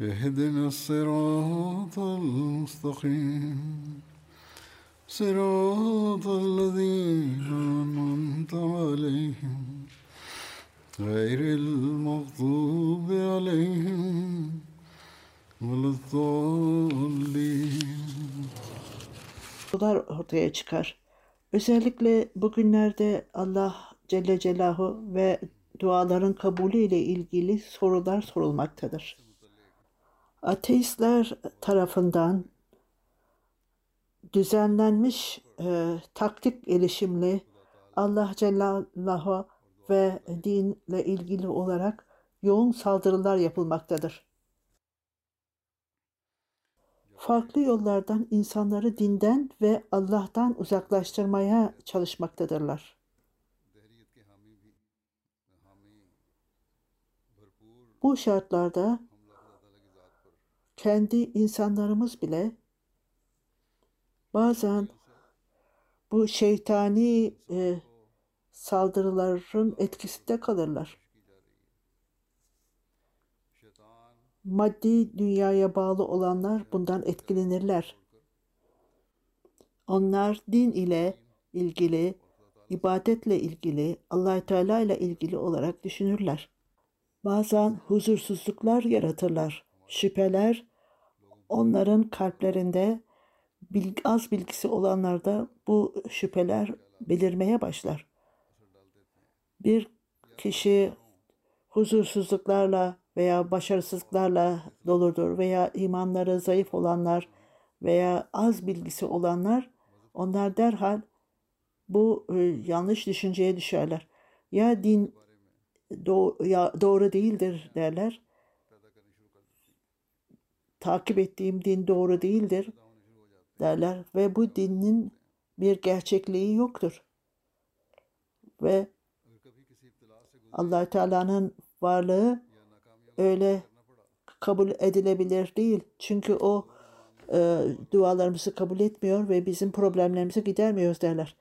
اهدنا الصراط المستقيم صراط الذين أنعمت عليهم غير المغضوب عليهم ولا الضالين sorular ortaya çıkar. Özellikle bugünlerde Allah Celle Celaluhu ve duaların kabulü ile ilgili sorular sorulmaktadır. Ateistler tarafından düzenlenmiş e, taktik gelişimli Allah Celaluhu ve dinle ilgili olarak yoğun saldırılar yapılmaktadır. Farklı yollardan insanları dinden ve Allah'tan uzaklaştırmaya çalışmaktadırlar. Bu şartlarda kendi insanlarımız bile bazen bu şeytani e, saldırıların etkisinde kalırlar. Maddi dünyaya bağlı olanlar bundan etkilenirler. Onlar din ile ilgili, ibadetle ilgili, allah Teala ile ilgili olarak düşünürler. Bazen huzursuzluklar yaratırlar. Şüpheler onların kalplerinde az bilgisi olanlarda bu şüpheler belirmeye başlar. Bir kişi huzursuzluklarla veya başarısızlıklarla doludur veya imanları zayıf olanlar veya az bilgisi olanlar onlar derhal bu e, yanlış düşünceye düşerler. Ya din doğru değildir derler. Takip ettiğim din doğru değildir derler ve bu dinin bir gerçekliği yoktur. Ve allah Teala'nın varlığı öyle kabul edilebilir değil. Çünkü o e, dualarımızı kabul etmiyor ve bizim problemlerimizi gidermiyoruz derler.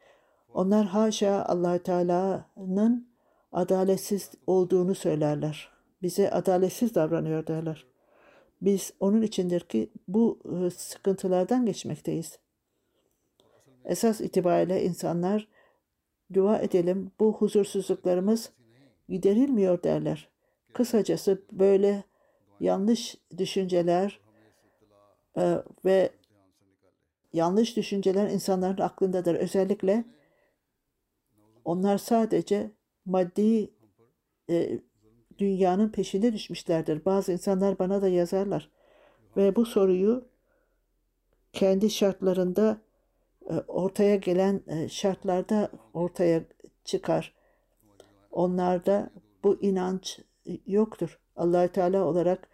Onlar haşa allah Teala'nın adaletsiz olduğunu söylerler. Bize adaletsiz davranıyor derler. Biz onun içindir ki bu e, sıkıntılardan geçmekteyiz. Esas itibariyle insanlar dua edelim bu huzursuzluklarımız giderilmiyor derler. Kısacası böyle yanlış düşünceler e, ve yanlış düşünceler insanların aklındadır. Özellikle onlar sadece maddi e, dünyanın peşinde düşmüşlerdir. Bazı insanlar bana da yazarlar. Ve bu soruyu kendi şartlarında e, ortaya gelen e, şartlarda ortaya çıkar. Onlarda bu inanç yoktur. allah Teala olarak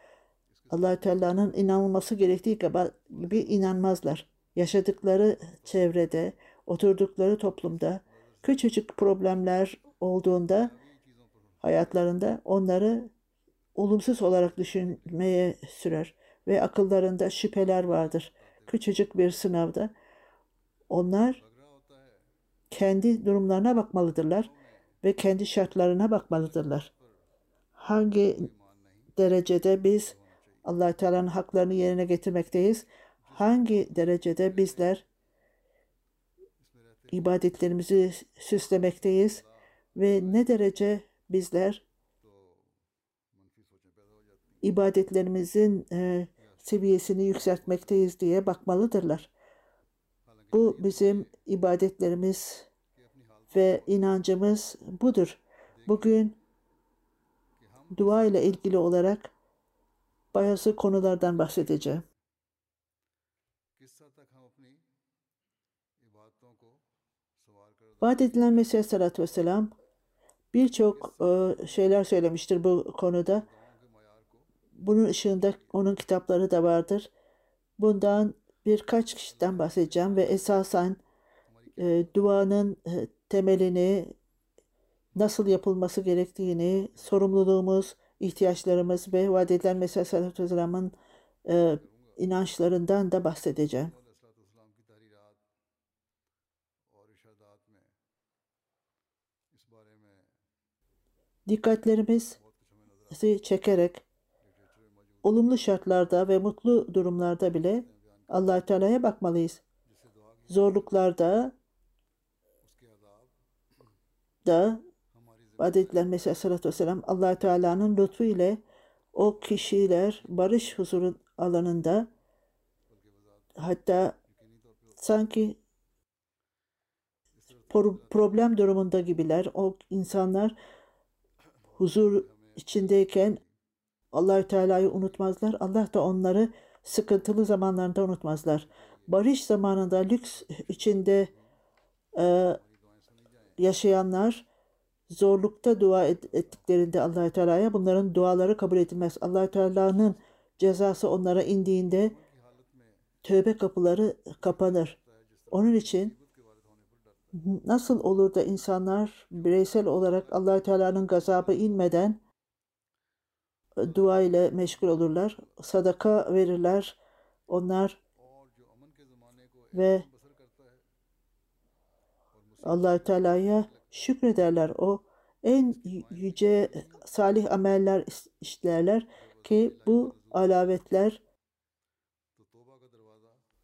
allah Teala'nın inanılması gerektiği gibi inanmazlar. Yaşadıkları çevrede, oturdukları toplumda küçücük problemler olduğunda hayatlarında onları olumsuz olarak düşünmeye sürer ve akıllarında şüpheler vardır. Küçücük bir sınavda onlar kendi durumlarına bakmalıdırlar ve kendi şartlarına bakmalıdırlar. Hangi derecede biz allah Teala'nın haklarını yerine getirmekteyiz? Hangi derecede bizler ibadetlerimizi süslemekteyiz ve ne derece bizler ibadetlerimizin e, seviyesini yükseltmekteyiz diye bakmalıdırlar. Bu bizim ibadetlerimiz ve inancımız budur. Bugün dua ile ilgili olarak bazı konulardan bahsedeceğim. Vaat edilen Mesih Aleyhisselatü Vesselam birçok e, şeyler söylemiştir bu konuda. Bunun ışığında onun kitapları da vardır. Bundan birkaç kişiden bahsedeceğim ve esasen e, duanın e, temelini, nasıl yapılması gerektiğini, sorumluluğumuz, ihtiyaçlarımız ve vaat edilen Mesih Aleyhisselatü Vesselam'ın e, inançlarından da bahsedeceğim. Dikkatlerimizi çekerek olumlu şartlarda ve mutlu durumlarda bile allah Teala'ya bakmalıyız. Zorluklarda da vaat edilen Mesih Aleyhisselatü Vesselam allah Teala'nın lütfu ile o kişiler barış huzurun alanında hatta sanki problem durumunda gibiler. O insanlar huzur içindeyken Allahü Teala'yı unutmazlar. Allah da onları sıkıntılı zamanlarında unutmazlar. Barış zamanında lüks içinde e, yaşayanlar zorlukta dua ettiklerinde allah Teala'ya bunların duaları kabul edilmez. allah Teala'nın cezası onlara indiğinde tövbe kapıları kapanır. Onun için nasıl olur da insanlar bireysel olarak allah Teala'nın gazabı inmeden dua ile meşgul olurlar. Sadaka verirler. Onlar ve allah Teala'ya şükrederler. O en yüce salih ameller işlerler ki bu alavetler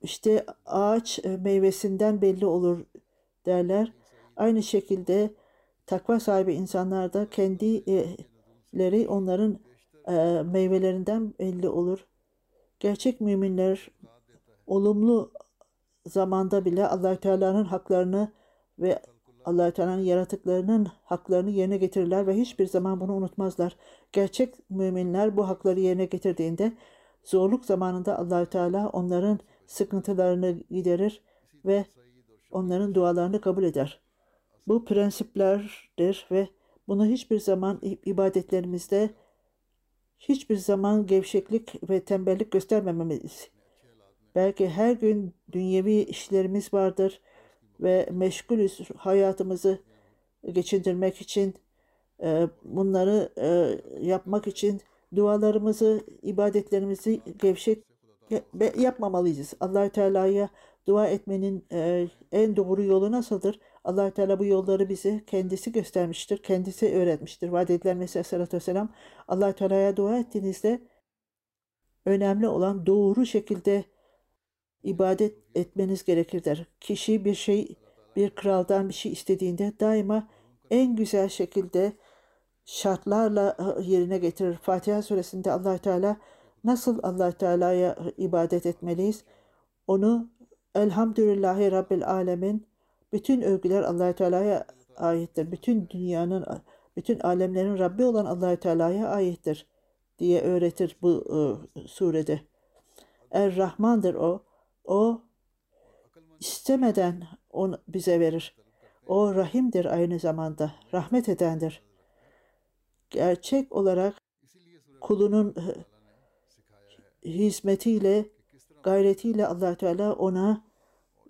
işte ağaç e, meyvesinden belli olur derler. Aynı şekilde takva sahibi insanlar da kendileri onların e, meyvelerinden belli olur. Gerçek müminler olumlu zamanda bile allah Teala'nın haklarını ve allah Teala'nın yaratıklarının haklarını yerine getirirler ve hiçbir zaman bunu unutmazlar. Gerçek müminler bu hakları yerine getirdiğinde zorluk zamanında allah Teala onların sıkıntılarını giderir ve onların dualarını kabul eder. Bu prensiplerdir ve bunu hiçbir zaman ibadetlerimizde hiçbir zaman gevşeklik ve tembellik göstermememiz. Belki her gün dünyevi işlerimiz vardır ve meşgulüz hayatımızı geçindirmek için e, bunları e, yapmak için dualarımızı, ibadetlerimizi gevşek yapmamalıyız. allah Teala'ya dua etmenin e, en doğru yolu nasıldır? allah Teala bu yolları bize kendisi göstermiştir, kendisi öğretmiştir. Vaat edilen Mesih Aleyhisselatü Vesselam allah Teala'ya dua ettiğinizde önemli olan doğru şekilde ibadet etmeniz gerekir der. Kişi bir şey, bir kraldan bir şey istediğinde daima en güzel şekilde şartlarla yerine getirir. Fatiha suresinde allah Teala nasıl allah Teala'ya ibadet etmeliyiz? Onu Elhamdülillahi Rabbil Alemin bütün övgüler allah Teala'ya aittir. Bütün dünyanın, bütün alemlerin Rabbi olan allah Teala'ya aittir diye öğretir bu e, surede. Er-Rahmandır o. O istemeden onu bize verir. O rahimdir aynı zamanda. Rahmet edendir. Gerçek olarak kulunun hizmetiyle, gayretiyle allah Teala ona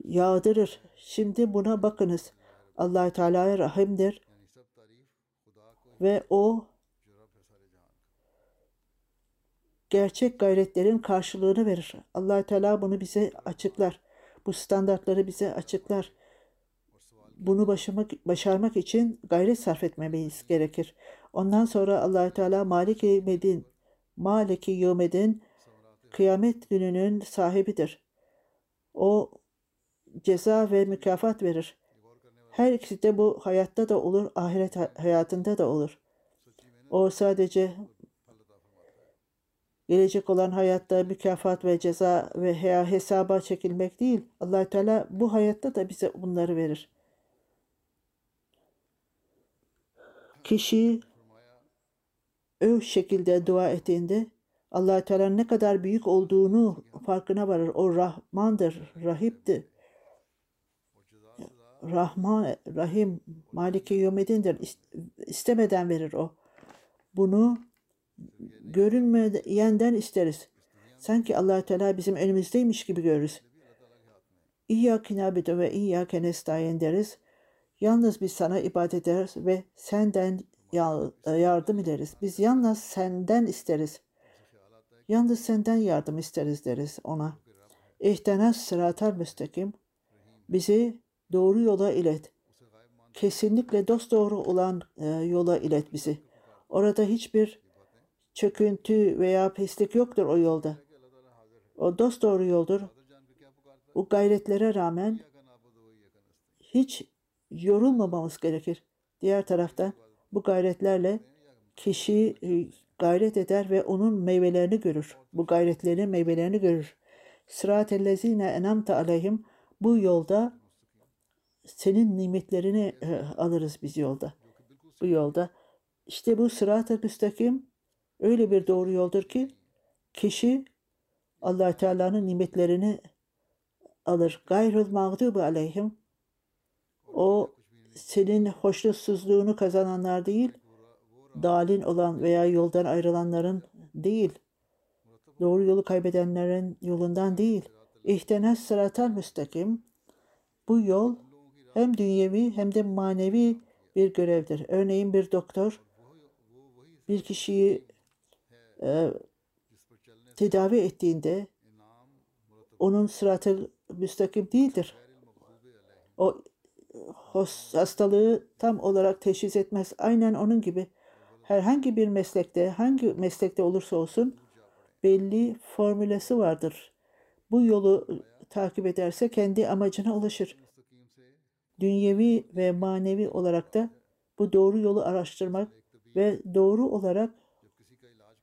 yağdırır. Şimdi buna bakınız. allah Teala'ya rahimdir. Ve o gerçek gayretlerin karşılığını verir. allah Teala bunu bize açıklar. Bu standartları bize açıklar. Bunu başarmak, başarmak için gayret sarf etmemiz gerekir. Ondan sonra allah Teala Malik-i Medin, Maliki Yevmedin kıyamet gününün sahibidir. O ceza ve mükafat verir. Her ikisi de bu hayatta da olur, ahiret hayatında da olur. O sadece gelecek olan hayatta mükafat ve ceza ve hesaba çekilmek değil. allah Teala bu hayatta da bize bunları verir. Kişi o şekilde dua ettiğinde allah Teala ne kadar büyük olduğunu farkına varır. O Rahmandır, Rahip'tir. Rahman, Rahim, Maliki Yomedin'dir. İstemeden verir o. Bunu görünmeyenden isteriz. Sanki allah Teala bizim önümüzdeymiş gibi görürüz. İyyâke nâbidu ve iyyâke nestaîn deriz. Yalnız biz sana ibadet ederiz ve senden yardım ederiz. Biz yalnız senden isteriz. Yalnız senden yardım isteriz deriz ona. İhtenas sıratal müstakim. Bizi doğru yola ilet. Kesinlikle dost doğru olan e, yola ilet bizi. Orada hiçbir çöküntü veya pislik yoktur o yolda. O dost doğru yoldur. Bu gayretlere rağmen hiç yorulmamamız gerekir. Diğer taraftan bu gayretlerle kişi e, gayret eder ve onun meyvelerini görür. Bu gayretlerin meyvelerini görür. Sırat-ellezine enamte aleyhim bu yolda senin nimetlerini e, alırız biz yolda. Bu yolda. İşte bu sırat-ı müstakim öyle bir doğru yoldur ki kişi allah Teala'nın nimetlerini alır. Gayrul mağdubu aleyhim o senin hoşnutsuzluğunu kazananlar değil, dalin olan veya yoldan ayrılanların değil, doğru yolu kaybedenlerin yolundan değil. İhtenes sıratal müstakim. Bu yol hem dünyevi hem de manevi bir görevdir. Örneğin bir doktor bir kişiyi e, tedavi ettiğinde onun sıratı müstakim değildir. O hastalığı tam olarak teşhis etmez. Aynen onun gibi herhangi bir meslekte, hangi meslekte olursa olsun belli formülesi vardır. Bu yolu takip ederse kendi amacına ulaşır. Dünyevi ve manevi olarak da bu doğru yolu araştırmak ve doğru olarak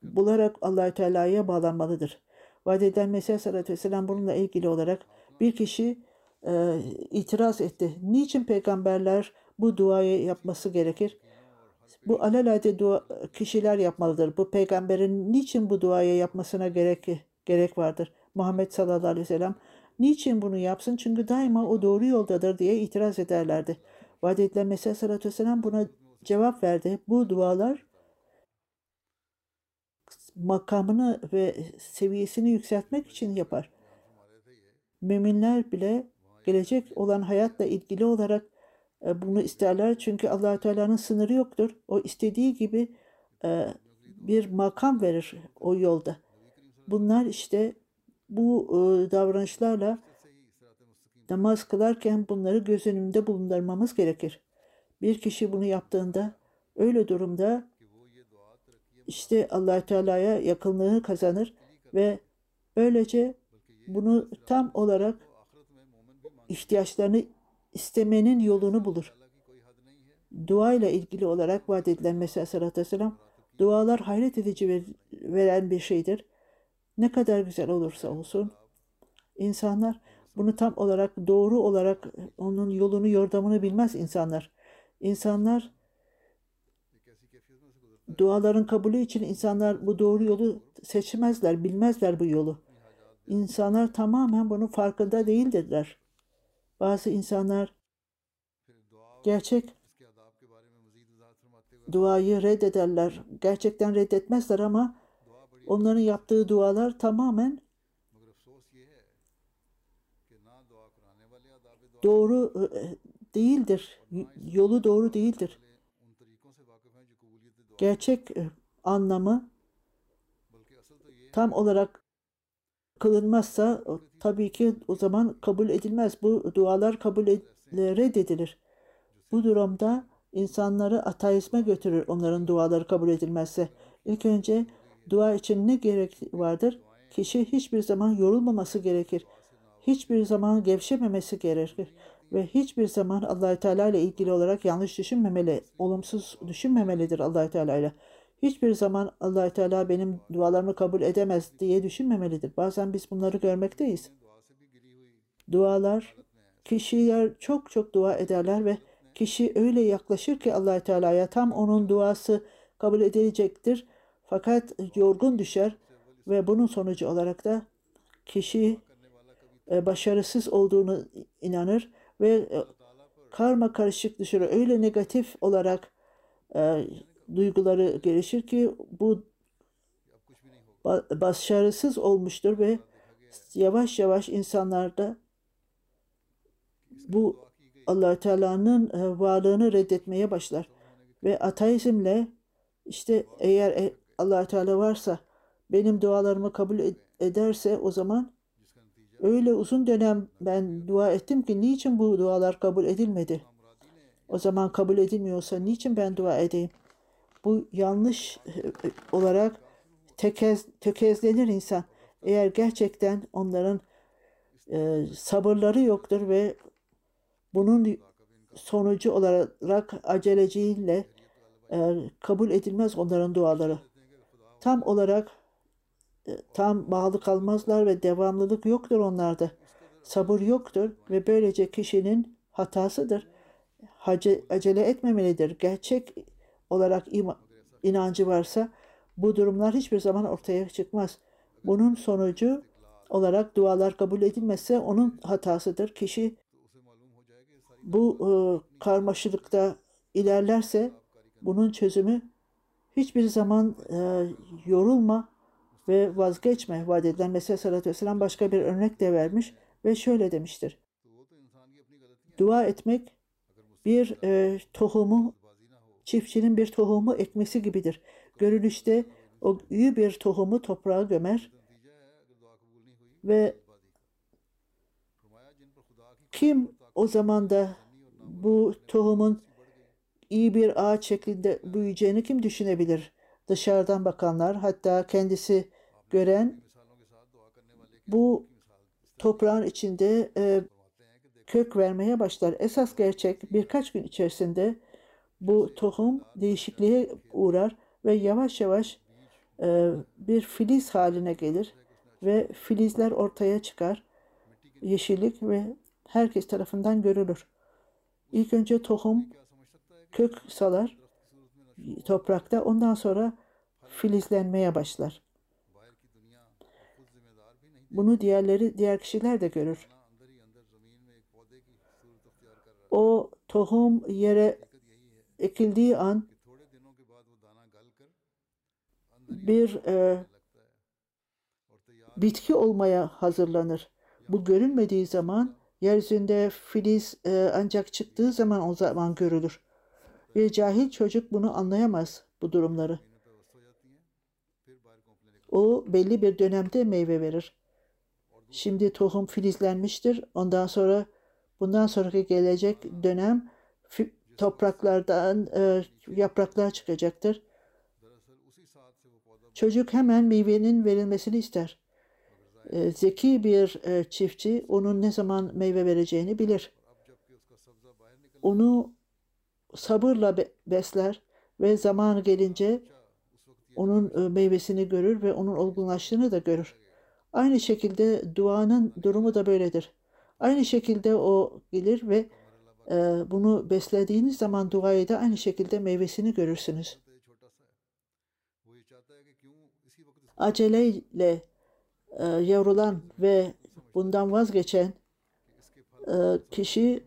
bularak allah Teala'ya bağlanmalıdır. Vaat edilen Mesih Aleyhisselatü Vesselam bununla ilgili olarak bir kişi e, itiraz etti. Niçin peygamberler bu duayı yapması gerekir? Bu alelade dua kişiler yapmalıdır. Bu peygamberin niçin bu duayı yapmasına gerek gerek vardır? Muhammed sallallahu aleyhi ve sellem niçin bunu yapsın? Çünkü daima o doğru yoldadır diye itiraz ederlerdi. Vaat edilen Mesih sallallahu aleyhi buna cevap verdi. Bu dualar makamını ve seviyesini yükseltmek için yapar. Müminler bile gelecek olan hayatla ilgili olarak e, bunu isterler. Çünkü allah Teala'nın sınırı yoktur. O istediği gibi e, bir makam verir o yolda. Bunlar işte bu e, davranışlarla namaz kılarken bunları göz önünde bulundurmamız gerekir. Bir kişi bunu yaptığında öyle durumda işte allah Teala'ya yakınlığı kazanır ve böylece bunu tam olarak ihtiyaçlarını istemenin yolunu bulur. Dua ile ilgili olarak vaat edilen Mesih Aleyhisselatü Vesselam, dualar hayret edici veren bir şeydir. Ne kadar güzel olursa olsun, insanlar bunu tam olarak doğru olarak onun yolunu yordamını bilmez insanlar. İnsanlar duaların kabulü için insanlar bu doğru yolu seçmezler, bilmezler bu yolu. İnsanlar tamamen bunun farkında değildirler. Bazı insanlar gerçek duayı reddederler. Gerçekten reddetmezler ama onların yaptığı dualar tamamen doğru e, değildir. Yolu doğru değildir. Gerçek e, anlamı tam olarak kılınmazsa tabii ki o zaman kabul edilmez. Bu dualar kabul ed reddedilir. Bu durumda insanları ateizme götürür onların duaları kabul edilmezse. İlk önce dua için ne gerek vardır? Kişi hiçbir zaman yorulmaması gerekir. Hiçbir zaman gevşememesi gerekir. Ve hiçbir zaman allah Teala ile ilgili olarak yanlış düşünmemeli, olumsuz düşünmemelidir allah Teala ile. hiçbir zaman allah Teala benim dualarımı kabul edemez diye düşünmemelidir. Bazen biz bunları görmekteyiz. Dualar, kişiler çok çok dua ederler ve kişi öyle yaklaşır ki allah Teala'ya tam onun duası kabul edilecektir. Fakat yorgun düşer ve bunun sonucu olarak da kişi e, başarısız olduğunu inanır ve e, karma karışık dışarı öyle negatif olarak e, duyguları gelişir ki bu başarısız olmuştur ve yavaş yavaş insanlarda bu allah Teala'nın varlığını reddetmeye başlar. Ve ateizmle işte eğer allah Teala varsa benim dualarımı kabul ederse o zaman öyle uzun dönem ben dua ettim ki niçin bu dualar kabul edilmedi? O zaman kabul edilmiyorsa niçin ben dua edeyim? Bu yanlış olarak tekez, tökezlenir insan. Eğer gerçekten onların e, sabırları yoktur ve bunun sonucu olarak aceleciyle e, kabul edilmez onların duaları. Tam olarak e, tam bağlı kalmazlar ve devamlılık yoktur onlarda. Sabır yoktur ve böylece kişinin hatasıdır. Hace, acele etmemelidir. Gerçek olarak ima, inancı varsa bu durumlar hiçbir zaman ortaya çıkmaz. Bunun sonucu olarak dualar kabul edilmezse onun hatasıdır. Kişi bu e, karmaşıklıkta ilerlerse bunun çözümü hiçbir zaman e, yorulma ve vazgeçme vaat edilen Mesih sallallahu aleyhi başka bir örnek de vermiş ve şöyle demiştir. Dua etmek bir e, tohumu, çiftçinin bir tohumu ekmesi gibidir. Görünüşte o iyi bir tohumu toprağa gömer ve kim o zaman da bu tohumun iyi bir ağaç şeklinde büyüyeceğini kim düşünebilir? Dışarıdan bakanlar hatta kendisi gören bu toprağın içinde e, kök vermeye başlar. Esas gerçek birkaç gün içerisinde bu tohum değişikliğe uğrar ve yavaş yavaş e, bir filiz haline gelir ve filizler ortaya çıkar. Yeşillik ve herkes tarafından görülür. İlk önce tohum kök salar toprakta ondan sonra filizlenmeye başlar. Bunu diğerleri, diğer kişiler de görür. O tohum yere ekildiği an bir e, bitki olmaya hazırlanır. Bu görünmediği zaman yeryüzünde filiz e, ancak çıktığı zaman o zaman görülür. Bir cahil çocuk bunu anlayamaz bu durumları. O belli bir dönemde meyve verir. Şimdi tohum filizlenmiştir. Ondan sonra bundan sonraki gelecek dönem topraklardan e, yapraklar çıkacaktır. Çocuk hemen meyvenin verilmesini ister. E, zeki bir e, çiftçi onun ne zaman meyve vereceğini bilir. Onu sabırla be besler ve zamanı gelince onun e, meyvesini görür ve onun olgunlaştığını da görür. Aynı şekilde duanın durumu da böyledir. Aynı şekilde o gelir ve e, bunu beslediğiniz zaman duayı da aynı şekilde meyvesini görürsünüz. Aceleyle e, yavrulan ve bundan vazgeçen kişi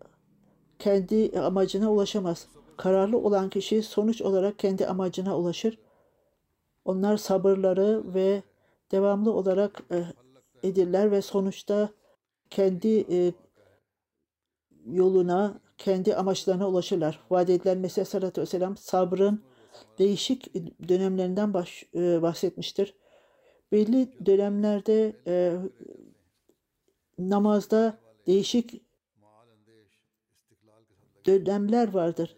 kendi amacına ulaşamaz. Kararlı olan kişi sonuç olarak kendi amacına ulaşır. Onlar sabırları ve devamlı olarak e, edirler ve sonuçta kendi e, yoluna, kendi amaçlarına ulaşırlar. Vaat edilen Mesih Sallallahu Vesselam sabrın değişik dönemlerinden baş, e, bahsetmiştir. Belli dönemlerde e, namazda değişik dönemler vardır.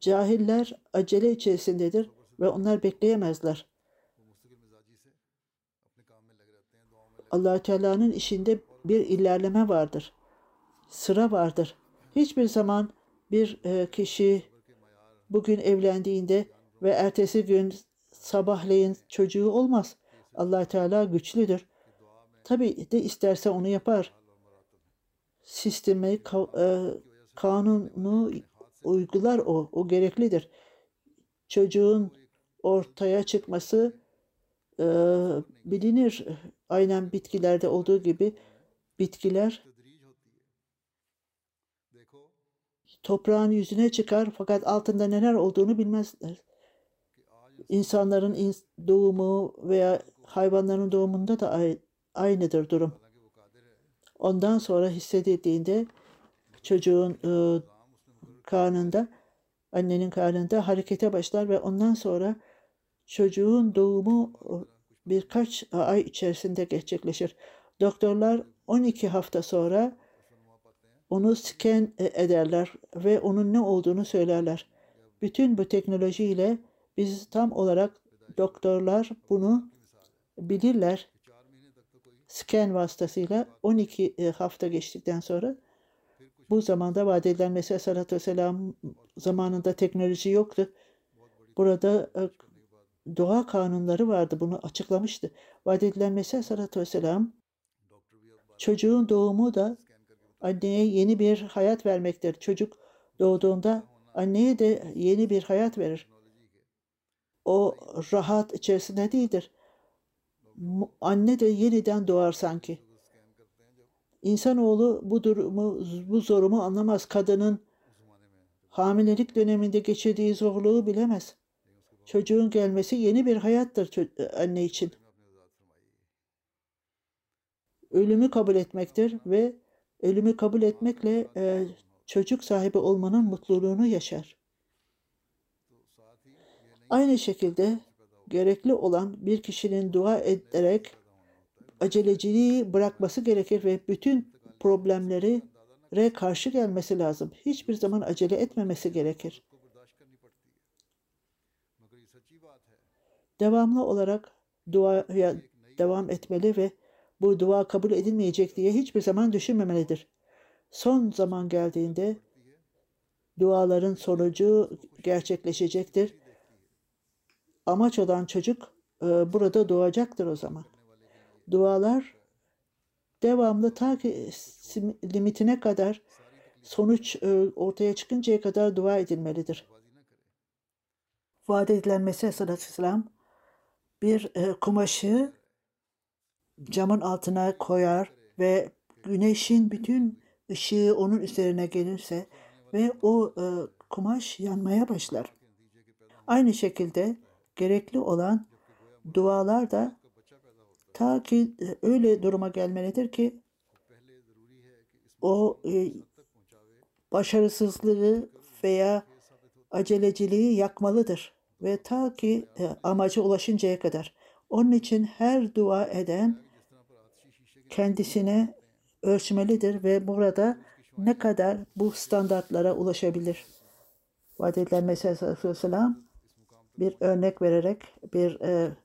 Cahiller acele içerisindedir ve onlar bekleyemezler. allah Teala'nın işinde bir ilerleme vardır. Sıra vardır. Hiçbir zaman bir e, kişi bugün evlendiğinde ve ertesi gün sabahleyin çocuğu olmaz. allah Teala güçlüdür. Tabi de isterse onu yapar. Sistemi, e, kanunu uygular o. O gereklidir. Çocuğun ortaya çıkması e, bilinir. Aynen bitkilerde olduğu gibi bitkiler toprağın yüzüne çıkar fakat altında neler olduğunu bilmezler. İnsanların doğumu veya hayvanların doğumunda da aynıdır durum. Ondan sonra hissedildiğinde çocuğun e, karnında, annenin karnında harekete başlar ve ondan sonra çocuğun doğumu birkaç ay içerisinde gerçekleşir. Doktorlar 12 hafta sonra onu scan e, ederler ve onun ne olduğunu söylerler. Bütün bu teknolojiyle biz tam olarak doktorlar bunu bilirler. Scan vasıtasıyla 12 e, hafta geçtikten sonra bu zamanda vaat edilen Mesih Aleyhisselatü Vesselam zamanında teknoloji yoktu. Burada e, doğa kanunları vardı. Bunu açıklamıştı. Vaat edilen Mesih Aleyhisselatü Vesselam çocuğun doğumu da anneye yeni bir hayat vermektir. Çocuk doğduğunda anneye de yeni bir hayat verir. O rahat içerisinde değildir. Anne de yeniden doğar sanki. İnsanoğlu bu durumu, bu zorumu anlamaz. Kadının hamilelik döneminde geçirdiği zorluğu bilemez. Çocuğun gelmesi yeni bir hayattır anne için. Ölümü kabul etmektir ve ölümü kabul etmekle e, çocuk sahibi olmanın mutluluğunu yaşar. Aynı şekilde gerekli olan bir kişinin dua ederek aceleciliği bırakması gerekir ve bütün problemleri re karşı gelmesi lazım. Hiçbir zaman acele etmemesi gerekir. Devamlı olarak duaya devam etmeli ve bu dua kabul edilmeyecek diye hiçbir zaman düşünmemelidir. Son zaman geldiğinde duaların sonucu gerçekleşecektir. Amaç olan çocuk e, burada doğacaktır o zaman. Dualar devamlı ta ki limitine kadar sonuç e, ortaya çıkıncaya kadar dua edilmelidir. Vaat edilen Mesih Aleyhisselam bir e, kumaşı camın altına koyar ve güneşin bütün ışığı onun üzerine gelirse ve o e, kumaş yanmaya başlar. Aynı şekilde gerekli olan dualar da ta ki e, öyle duruma gelmelidir ki o e, başarısızlığı veya aceleciliği yakmalıdır ve ta ki e, amaca ulaşıncaya kadar. Onun için her dua eden kendisine ölçmelidir ve burada ne kadar bu standartlara ulaşabilir. Vaat edilen Mesih Aleyhisselam bir örnek vererek bir e,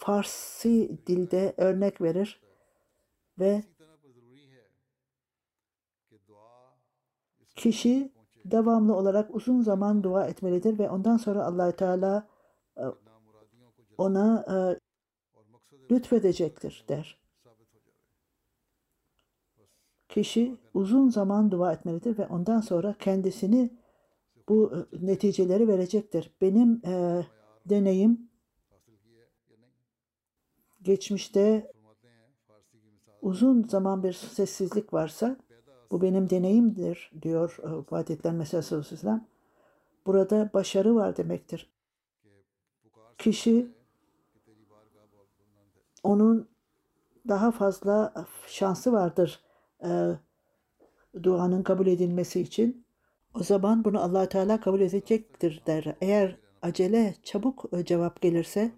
Farsi dilde örnek verir ve kişi devamlı olarak uzun zaman dua etmelidir ve ondan sonra allah Teala e, ona e, lütfedecektir der kişi uzun zaman dua etmelidir ve ondan sonra kendisini bu e, neticeleri verecektir. Benim e, deneyim geçmişte uzun zaman bir sessizlik varsa bu benim deneyimdir diyor e, vaat edilen Mesih. Burada başarı var demektir. Kişi onun daha fazla şansı vardır e, duanın kabul edilmesi için o zaman bunu allah Teala kabul edecektir der. Eğer acele çabuk e, cevap gelirse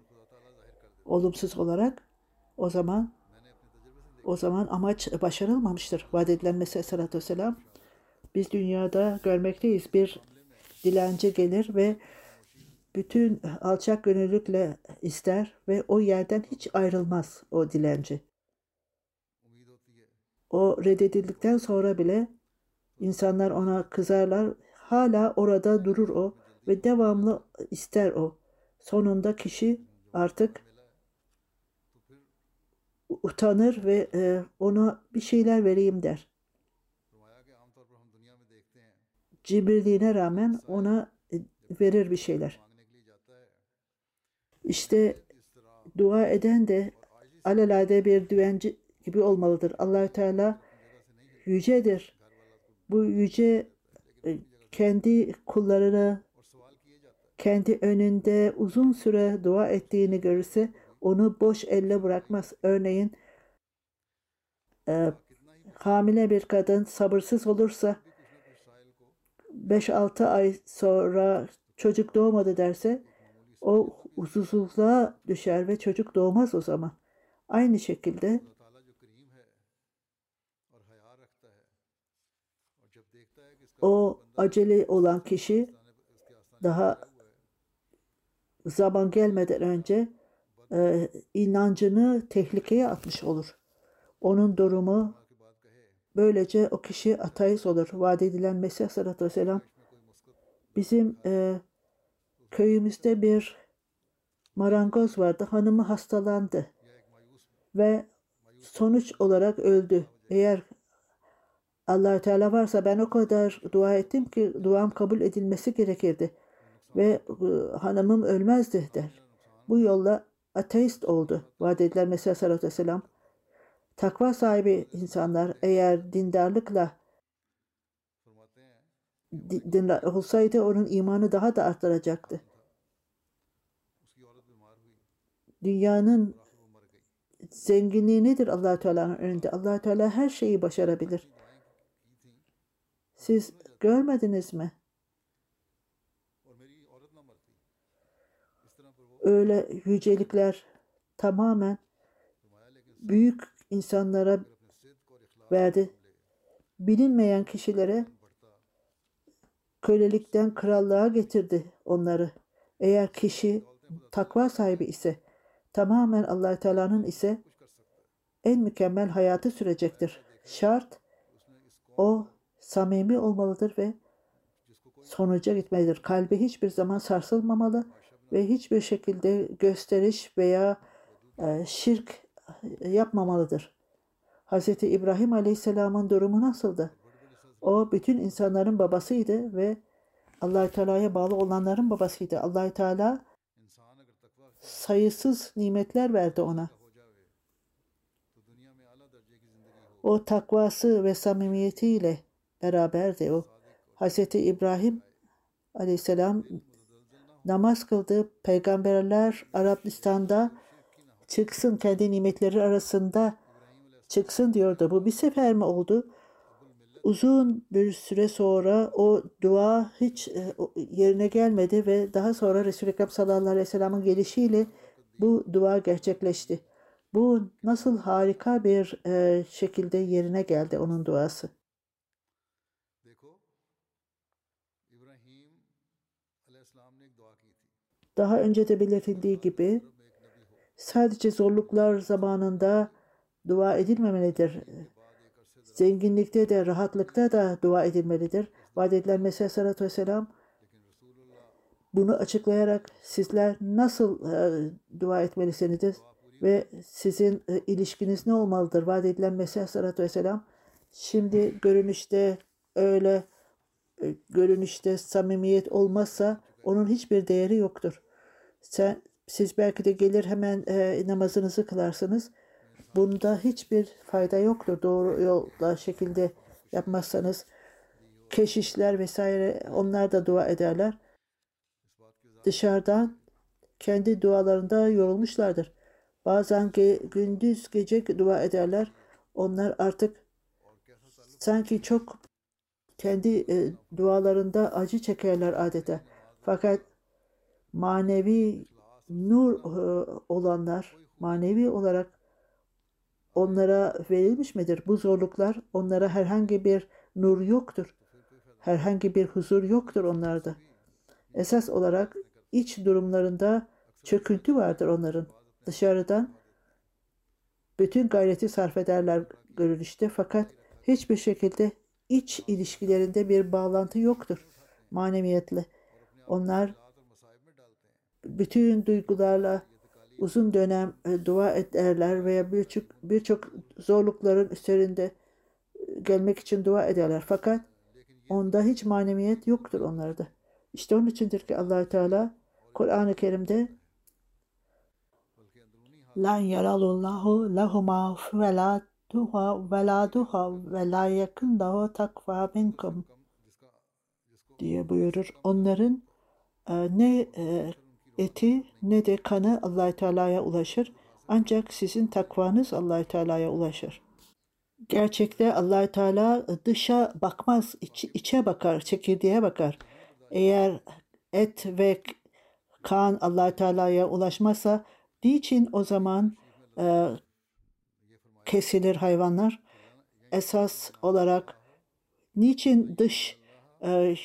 olumsuz olarak o zaman o zaman amaç başarılmamıştır. Vaat edilen Mesih Aleyhisselatü Vesselam biz dünyada görmekteyiz. Bir dilenci gelir ve bütün alçak gönüllükle ister ve o yerden hiç ayrılmaz o dilenci. O reddedildikten sonra bile insanlar ona kızarlar. Hala orada durur o ve devamlı ister o. Sonunda kişi artık utanır ve e, ona bir şeyler vereyim der. Cibirliğine rağmen ona e, verir bir şeyler. İşte dua eden de alelade bir düvenci gibi olmalıdır. Allahü Teala yücedir. Bu yüce e, kendi kullarını kendi önünde uzun süre dua ettiğini görürse onu boş elle bırakmaz. Örneğin e, hamile bir kadın sabırsız olursa 5-6 ay sonra çocuk doğmadı derse o huzursuzluğa düşer ve çocuk doğmaz o zaman. Aynı şekilde o acele olan kişi daha zaman gelmeden önce e, inancını tehlikeye atmış olur. Onun durumu böylece o kişi ateist olur. Vaat edilen Mesih sallallahu aleyhi ve sellem bizim e, köyümüzde bir marangoz vardı. Hanımı hastalandı ve sonuç olarak öldü. Eğer allah Teala varsa ben o kadar dua ettim ki duam kabul edilmesi gerekirdi. Ve e, hanımım ölmezdi der. Bu yolla ateist oldu. Vaat edilen Mesih sallallahu aleyhi ve sellem. Takva sahibi insanlar eğer dindarlıkla dinler olsaydı onun imanı daha da arttıracaktı. Dünyanın zenginliği nedir allah Teala'nın önünde? allah Teala her şeyi başarabilir. Siz görmediniz mi? öyle yücelikler tamamen büyük insanlara verdi. Bilinmeyen kişilere kölelikten krallığa getirdi onları. Eğer kişi takva sahibi ise tamamen allah Teala'nın ise en mükemmel hayatı sürecektir. Şart o samimi olmalıdır ve sonuca gitmelidir. Kalbi hiçbir zaman sarsılmamalı ve hiçbir şekilde gösteriş veya e, şirk yapmamalıdır. Hz. İbrahim Aleyhisselam'ın durumu nasıldı? O bütün insanların babasıydı ve allah Teala'ya bağlı olanların babasıydı. allah Teala sayısız nimetler verdi ona. O takvası ve samimiyetiyle beraberdi o. Hz. İbrahim aleyhisselam namaz kıldı. Peygamberler Arabistan'da çıksın kendi nimetleri arasında çıksın diyordu. Bu bir sefer mi oldu? Uzun bir süre sonra o dua hiç e, yerine gelmedi ve daha sonra Resul-i Ekrem sallallahu aleyhi ve sellem'in gelişiyle bu dua gerçekleşti. Bu nasıl harika bir e, şekilde yerine geldi onun duası. Daha önce de belirtildiği gibi sadece zorluklar zamanında dua edilmemelidir. Zenginlikte de rahatlıkta da dua edilmelidir. Vaat edilen Mesih Aleyhisselatü Vesselam bunu açıklayarak sizler nasıl e, dua etmelisiniz ve sizin e, ilişkiniz ne olmalıdır? Vaat edilen Mesih Aleyhisselatü Vesselam şimdi görünüşte öyle e, görünüşte samimiyet olmazsa onun hiçbir değeri yoktur. Sen, siz belki de gelir hemen e, namazınızı kılarsınız. Bunda hiçbir fayda yoktur. Doğru yolda şekilde yapmazsanız keşişler vesaire onlar da dua ederler. Dışarıdan kendi dualarında yorulmuşlardır. Bazen ge- gündüz gece dua ederler. Onlar artık sanki çok kendi e, dualarında acı çekerler adeta. Fakat manevi nur e, olanlar manevi olarak onlara verilmiş midir? Bu zorluklar onlara herhangi bir nur yoktur. Herhangi bir huzur yoktur onlarda. Esas olarak iç durumlarında çöküntü vardır onların. Dışarıdan bütün gayreti sarf ederler görünüşte fakat hiçbir şekilde iç ilişkilerinde bir bağlantı yoktur maneviyetle. Onlar bütün duygularla uzun dönem e, dua ederler veya birçok birçok zorlukların üzerinde e, gelmek için dua ederler. Fakat onda hiç maneviyet yoktur onlarda. İşte onun içindir ki allah Teala Kur'an-ı Kerim'de Lan yaralullahu lahuma veladuha veladuha ve la yakındahu takva minkum diye buyurur. Onların ne e, eti ne de kanı allah Teala'ya ulaşır. Ancak sizin takvanız allah Teala'ya ulaşır. Gerçekte allah Teala dışa bakmaz, iç, içe bakar, çekirdeğe bakar. Eğer et ve kan allah Teala'ya ulaşmazsa niçin o zaman e, kesilir hayvanlar? Esas olarak niçin dış e,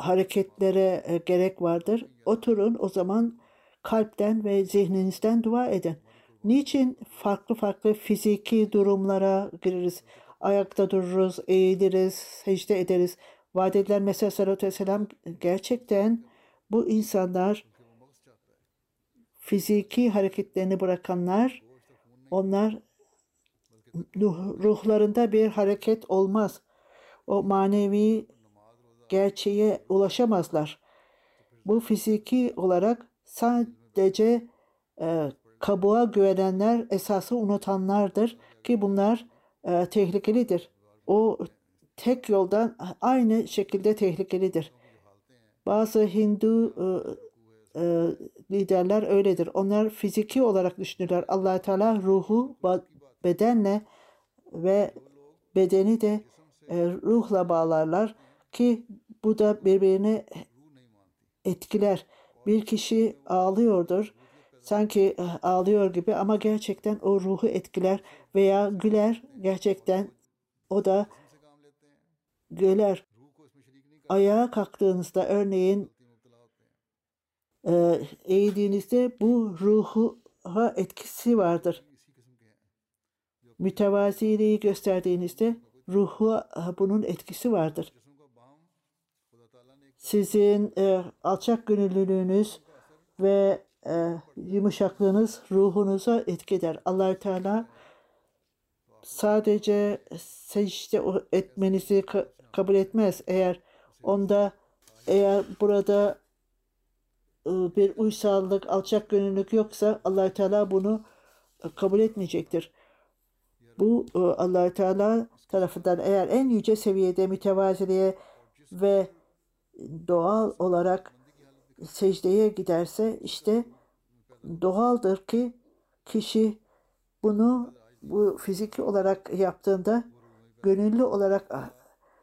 hareketlere e, gerek vardır. Oturun o zaman kalpten ve zihninizden dua edin. Niçin farklı farklı fiziki durumlara gireriz? Ayakta dururuz, eğiliriz, secde ederiz. Vaat edilen Mesih Sallallahu Aleyhi gerçekten bu insanlar fiziki hareketlerini bırakanlar onlar ruhlarında bir hareket olmaz. O manevi gerçeğe ulaşamazlar. Bu fiziki olarak sadece e, kabuğa güvenenler esası unutanlardır ki bunlar e, tehlikelidir. O tek yoldan aynı şekilde tehlikelidir. Bazı Hindu e, e, liderler öyledir. Onlar fiziki olarak düşünürler. allah Teala ruhu bedenle ve bedeni de e, ruhla bağlarlar ki bu da birbirini etkiler. Bir kişi ağlıyordur. Sanki eh, ağlıyor gibi ama gerçekten o ruhu etkiler veya güler gerçekten o da güler. Ayağa kalktığınızda örneğin eh, eğildiğinizde bu ruha etkisi vardır. Mütevaziliği gösterdiğinizde ruhu bunun etkisi vardır sizin e, alçak gönüllülüğünüz ve e, yumuşaklığınız ruhunuza etki eder. allah Teala sadece secde etmenizi ka- kabul etmez. Eğer onda eğer burada e, bir uysallık, alçak gönüllülük yoksa allah Teala bunu e, kabul etmeyecektir. Bu e, allah Teala tarafından eğer en yüce seviyede mütevaziliğe ve doğal olarak secdeye giderse işte doğaldır ki kişi bunu bu fiziki olarak yaptığında gönüllü olarak ah,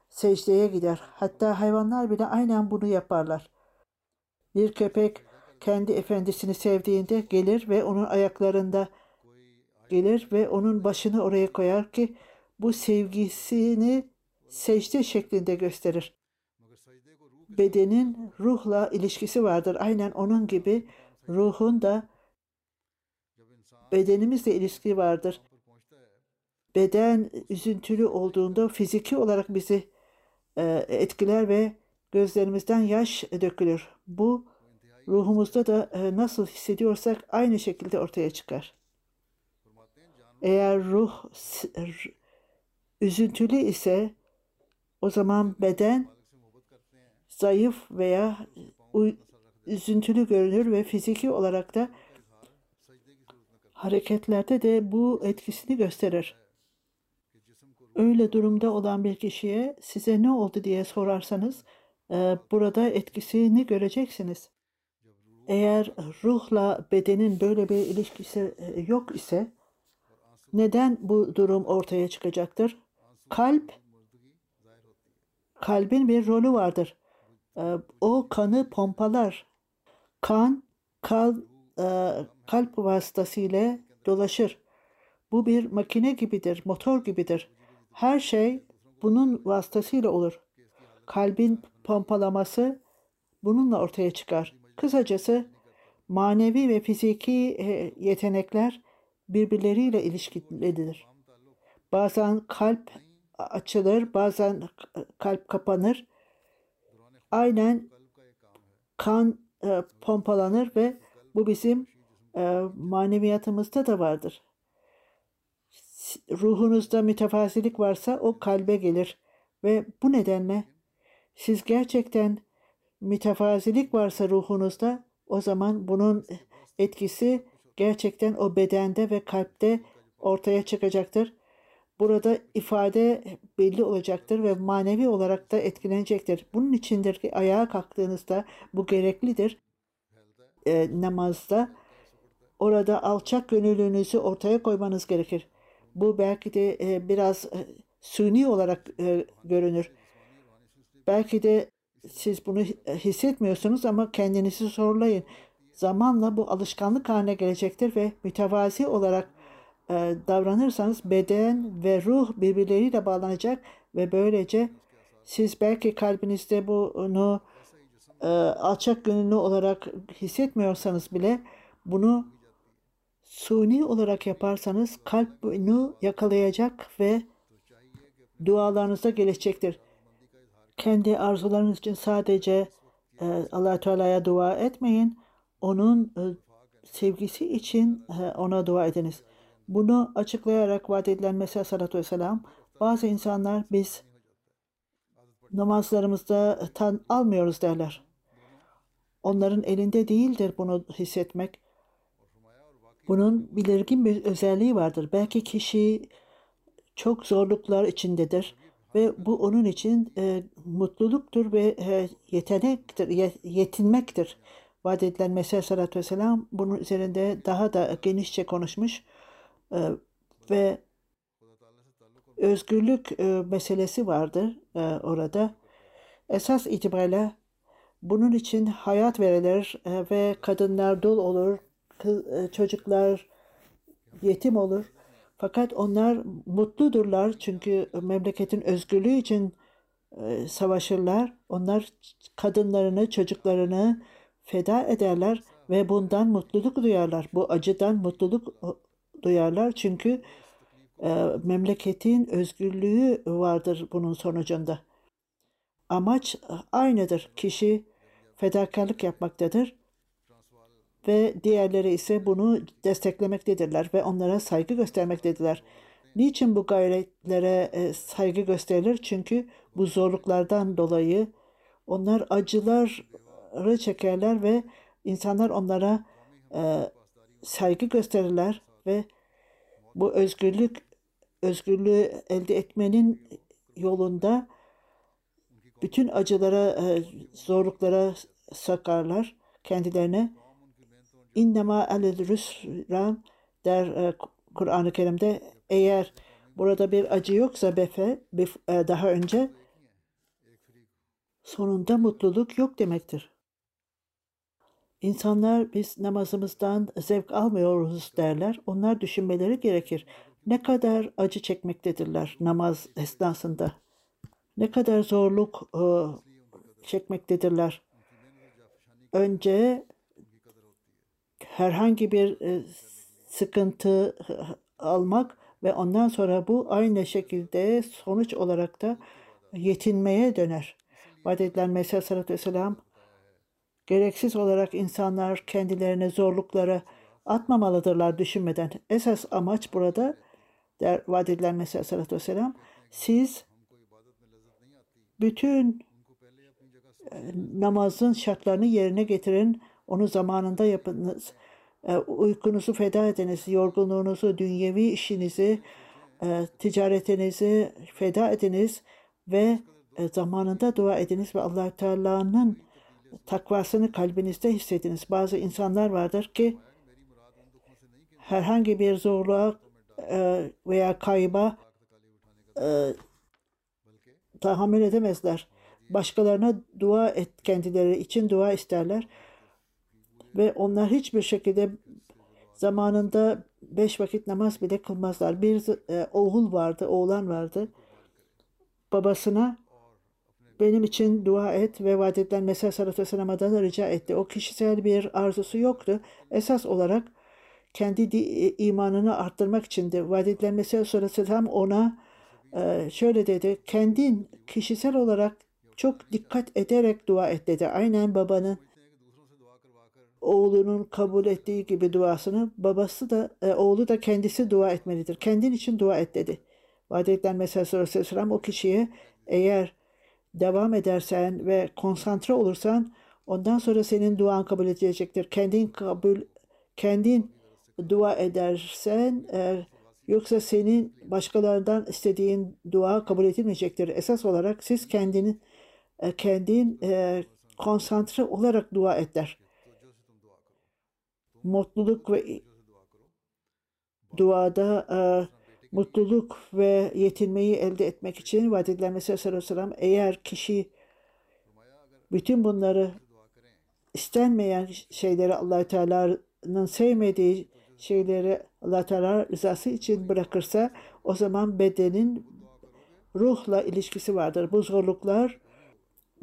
secdeye gider. Hatta hayvanlar bile aynen bunu yaparlar. Bir köpek kendi efendisini sevdiğinde gelir ve onun ayaklarında gelir ve onun başını oraya koyar ki bu sevgisini secde şeklinde gösterir bedenin ruhla ilişkisi vardır. Aynen onun gibi ruhun da bedenimizle ilişki vardır. Beden üzüntülü olduğunda fiziki olarak bizi e, etkiler ve gözlerimizden yaş dökülür. Bu ruhumuzda da e, nasıl hissediyorsak aynı şekilde ortaya çıkar. Eğer ruh üzüntülü ise o zaman beden zayıf veya üzüntülü görünür ve fiziki olarak da hareketlerde de bu etkisini gösterir. Öyle durumda olan bir kişiye size ne oldu diye sorarsanız e, burada etkisini göreceksiniz. Eğer ruhla bedenin böyle bir ilişkisi e, yok ise neden bu durum ortaya çıkacaktır? Kalp kalbin bir rolü vardır. Ee, o kanı pompalar. Kan kal, e, kalp vasıtasıyla dolaşır. Bu bir makine gibidir, motor gibidir. Her şey bunun vasıtasıyla olur. Kalbin pompalaması bununla ortaya çıkar. Kısacası manevi ve fiziki e, yetenekler birbirleriyle ilişkilidir. Bazen kalp açılır, bazen kalp kapanır aynen kan e, pompalanır ve bu bizim e, maneviyatımızda da vardır. Ruhunuzda mütefazilik varsa o kalbe gelir ve bu nedenle siz gerçekten mütefazilik varsa ruhunuzda o zaman bunun etkisi gerçekten o bedende ve kalpte ortaya çıkacaktır. Burada ifade belli olacaktır ve manevi olarak da etkilenecektir. Bunun içindir ki ayağa kalktığınızda bu gereklidir. E, namazda orada alçak gönüllülüğünüzü ortaya koymanız gerekir. Bu belki de e, biraz e, suni olarak e, görünür. Belki de siz bunu hissetmiyorsunuz ama kendinizi sorgulayın. Zamanla bu alışkanlık haline gelecektir ve mütevazi olarak e, davranırsanız beden ve ruh birbirleriyle bağlanacak ve böylece siz belki kalbinizde bunu e, alçak gönüllü olarak hissetmiyorsanız bile bunu suni olarak yaparsanız kalp bunu yakalayacak ve dualarınıza gelecektir. Kendi arzularınız için sadece e, allah Teala'ya dua etmeyin. Onun e, sevgisi için e, ona dua ediniz. Bunu açıklayarak vaat edilen Mesih Salatu Vesselam bazı insanlar biz namazlarımızda tan almıyoruz derler. Onların elinde değildir bunu hissetmek. Bunun belirgin bir özelliği vardır. Belki kişi çok zorluklar içindedir ve bu onun için e, mutluluktur ve e, yetenektir, yetinmektir. Vaat edilen Mesih Salatu Vesselam bunun üzerinde daha da genişçe konuşmuş ve özgürlük e, meselesi vardır e, orada. Esas itibariyle bunun için hayat verilir e, ve kadınlar dul olur, çocuklar yetim olur. Fakat onlar mutludurlar çünkü memleketin özgürlüğü için savaşırlar. Onlar kadınlarını, çocuklarını feda ederler ve bundan mutluluk duyarlar. Bu acıdan mutluluk duyarlar çünkü e, memleketin özgürlüğü vardır bunun sonucunda. Amaç aynıdır. Kişi fedakarlık yapmaktadır ve diğerleri ise bunu desteklemektedirler ve onlara saygı göstermektedirler. Niçin bu gayretlere e, saygı gösterilir? Çünkü bu zorluklardan dolayı onlar acıları çekerler ve insanlar onlara e, saygı gösterirler ve bu özgürlük özgürlüğü elde etmenin yolunda bütün acılara, e, zorluklara sakarlar kendilerine. İnnema alel rüsran der e, Kur'an-ı Kerim'de eğer burada bir acı yoksa befe e, daha önce sonunda mutluluk yok demektir. İnsanlar biz namazımızdan zevk almıyoruz derler. Onlar düşünmeleri gerekir. Ne kadar acı çekmektedirler namaz esnasında. Ne kadar zorluk e, çekmektedirler. Önce herhangi bir e, sıkıntı almak ve ondan sonra bu aynı şekilde sonuç olarak da yetinmeye döner. Vaat edilen Mesih Aleyhisselatü Vesselam Gereksiz olarak insanlar kendilerine zorlukları atmamalıdırlar düşünmeden. Esas amaç burada der vaat edilen Mesih Aleyhisselatü Vesselam siz bütün e, namazın şartlarını yerine getirin. Onu zamanında yapınız. E, uykunuzu feda ediniz. Yorgunluğunuzu, dünyevi işinizi, e, ticaretinizi feda ediniz ve zamanında dua ediniz ve allah Teala'nın takvasını kalbinizde hissediniz. Bazı insanlar vardır ki herhangi bir zorluğa e, veya kayba e, tahammül edemezler. Başkalarına dua et kendileri için dua isterler. Ve onlar hiçbir şekilde zamanında beş vakit namaz bile kılmazlar. Bir e, oğul vardı, oğlan vardı. Babasına benim için dua et ve vaat edilen Mesih Sallallahu Aleyhi da rica etti. O kişisel bir arzusu yoktu. Esas olarak kendi imanını arttırmak içindi. Vaat edilen Mesih Sallallahu ona e, şöyle dedi. Kendin kişisel olarak çok dikkat ederek dua et dedi. Aynen babanın oğlunun kabul ettiği gibi duasını babası da e, oğlu da kendisi dua etmelidir. Kendin için dua et dedi. Vaat edilen Mesih Aleyhisselam o kişiye eğer devam edersen ve konsantre olursan ondan sonra senin duan kabul edilecektir. Kendin kabul kendin dua edersen e, yoksa senin başkalarından istediğin dua kabul edilmeyecektir. Esas olarak siz kendini e, kendin e, konsantre olarak dua eder. Mutluluk ve duada e, mutluluk ve yetinmeyi elde etmek için vaat edilen Mesih Aleyhisselam eğer kişi bütün bunları istenmeyen şeyleri allah Teala'nın sevmediği şeyleri allah Teala rızası için bırakırsa o zaman bedenin ruhla ilişkisi vardır. Bu zorluklar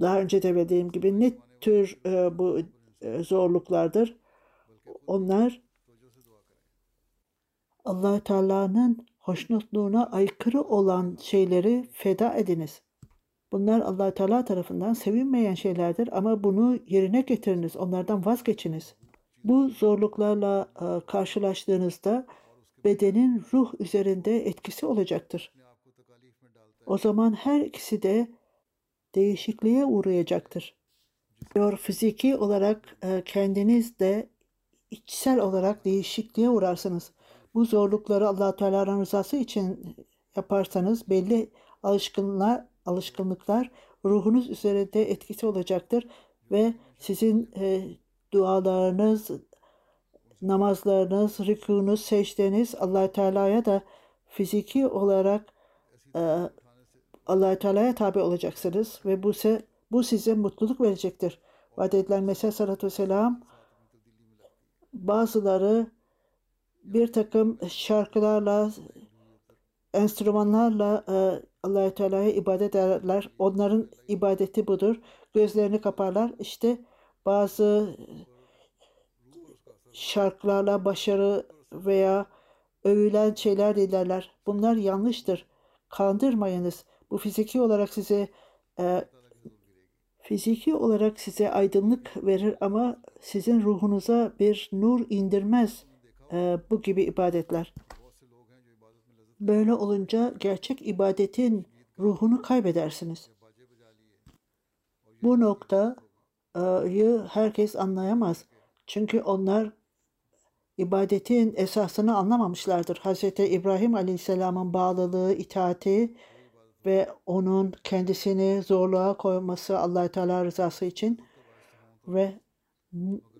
daha önce de dediğim gibi ne tür e, bu e, zorluklardır? Onlar allah Teala'nın hoşnutluğuna aykırı olan şeyleri feda ediniz. Bunlar allah Teala tarafından sevinmeyen şeylerdir ama bunu yerine getiriniz, onlardan vazgeçiniz. Bu zorluklarla e, karşılaştığınızda bedenin ruh üzerinde etkisi olacaktır. O zaman her ikisi de değişikliğe uğrayacaktır. Diyor fiziki olarak e, kendiniz de içsel olarak değişikliğe uğrarsınız. Bu zorlukları allah Teala'nın rızası için yaparsanız belli alışkınlar, alışkınlıklar ruhunuz üzerinde etkisi olacaktır ve sizin e, dualarınız, namazlarınız, rükunuz, secdeniz allah Teala'ya da fiziki olarak e, allah Teala'ya tabi olacaksınız ve bu, se, bu size mutluluk verecektir. Vaat edilen Mesih Sallallahu Vesselam bazıları bir takım şarkılarla, enstrümanlarla e, allah Teala'ya ibadet ederler. Onların ibadeti budur. Gözlerini kaparlar. İşte bazı şarkılarla başarı veya övülen şeyler dilerler. Bunlar yanlıştır. Kandırmayınız. Bu fiziki olarak size e, fiziki olarak size aydınlık verir ama sizin ruhunuza bir nur indirmez e, bu gibi ibadetler. Böyle olunca gerçek ibadetin ruhunu kaybedersiniz. Bu noktayı herkes anlayamaz. Çünkü onlar ibadetin esasını anlamamışlardır. Hz. İbrahim Aleyhisselam'ın bağlılığı, itaati ve onun kendisini zorluğa koyması allah Teala rızası için ve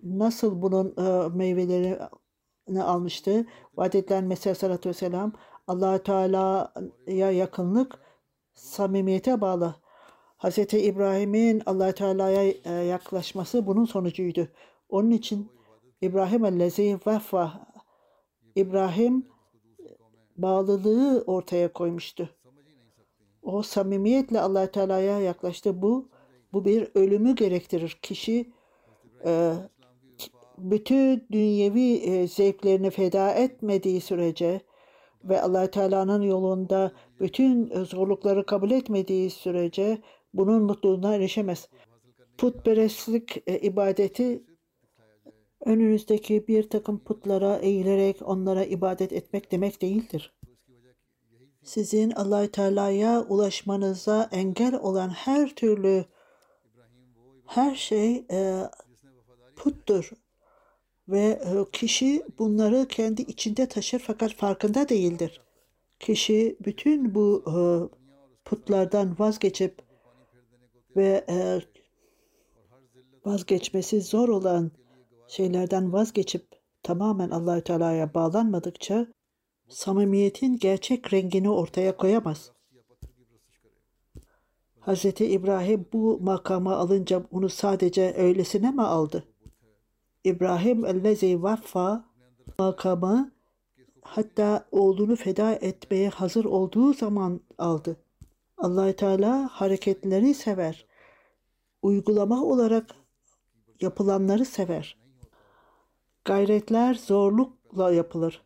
nasıl bunun e, meyvelerini almıştı. Vaat edilen Mesih Aleyhisselatü Vesselam allah Teala'ya yakınlık samimiyete bağlı. Hz. İbrahim'in allah Teala'ya e, yaklaşması bunun sonucuydu. Onun için İbrahim ellezi veffa İbrahim bağlılığı ortaya koymuştu. O samimiyetle allah Teala'ya yaklaştı. Bu bu bir ölümü gerektirir. Kişi e, bütün dünyevi e, zevklerini feda etmediği sürece ve allah Teala'nın yolunda bütün zorlukları kabul etmediği sürece bunun mutluluğuna erişemez. Putperestlik e, ibadeti önünüzdeki bir takım putlara eğilerek onlara ibadet etmek demek değildir. Sizin allah Teala'ya ulaşmanıza engel olan her türlü her şey e, puttur. Ve e, kişi bunları kendi içinde taşır fakat farkında değildir. Kişi bütün bu e, putlardan vazgeçip ve e, vazgeçmesi zor olan şeylerden vazgeçip tamamen Allahü Teala'ya bağlanmadıkça samimiyetin gerçek rengini ortaya koyamaz. Hz. İbrahim bu makama alınca onu sadece öylesine mi aldı? İbrahim ellezi vaffa makamı hatta oğlunu feda etmeye hazır olduğu zaman aldı. allah Teala hareketleri sever. Uygulama olarak yapılanları sever. Gayretler zorlukla yapılır.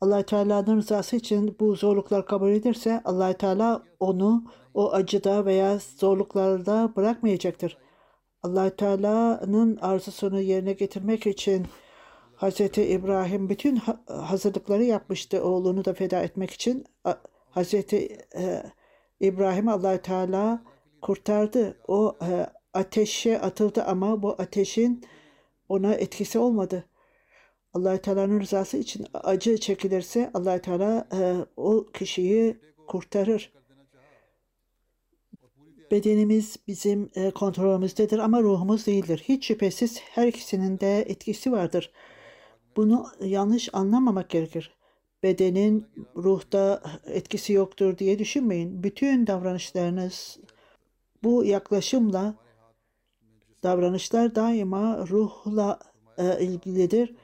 allah Teala'nın rızası için bu zorluklar kabul edilirse allah Teala onu o acıda veya zorluklarda bırakmayacaktır. Allah Teala'nın arzusunu yerine getirmek için Hz. İbrahim bütün hazırlıkları yapmıştı oğlunu da feda etmek için. Hz. İbrahim allah Teala kurtardı. O e, ateşe atıldı ama bu ateşin ona etkisi olmadı. allah Teala'nın rızası için acı çekilirse allah Teala e, o kişiyi kurtarır. Bedenimiz bizim e, kontrolümüzdedir ama ruhumuz değildir. Hiç şüphesiz her ikisinin de etkisi vardır. Bunu yanlış anlamamak gerekir. Bedenin ruhta etkisi yoktur diye düşünmeyin. Bütün davranışlarınız bu yaklaşımla davranışlar daima ruhla e, ilgilidir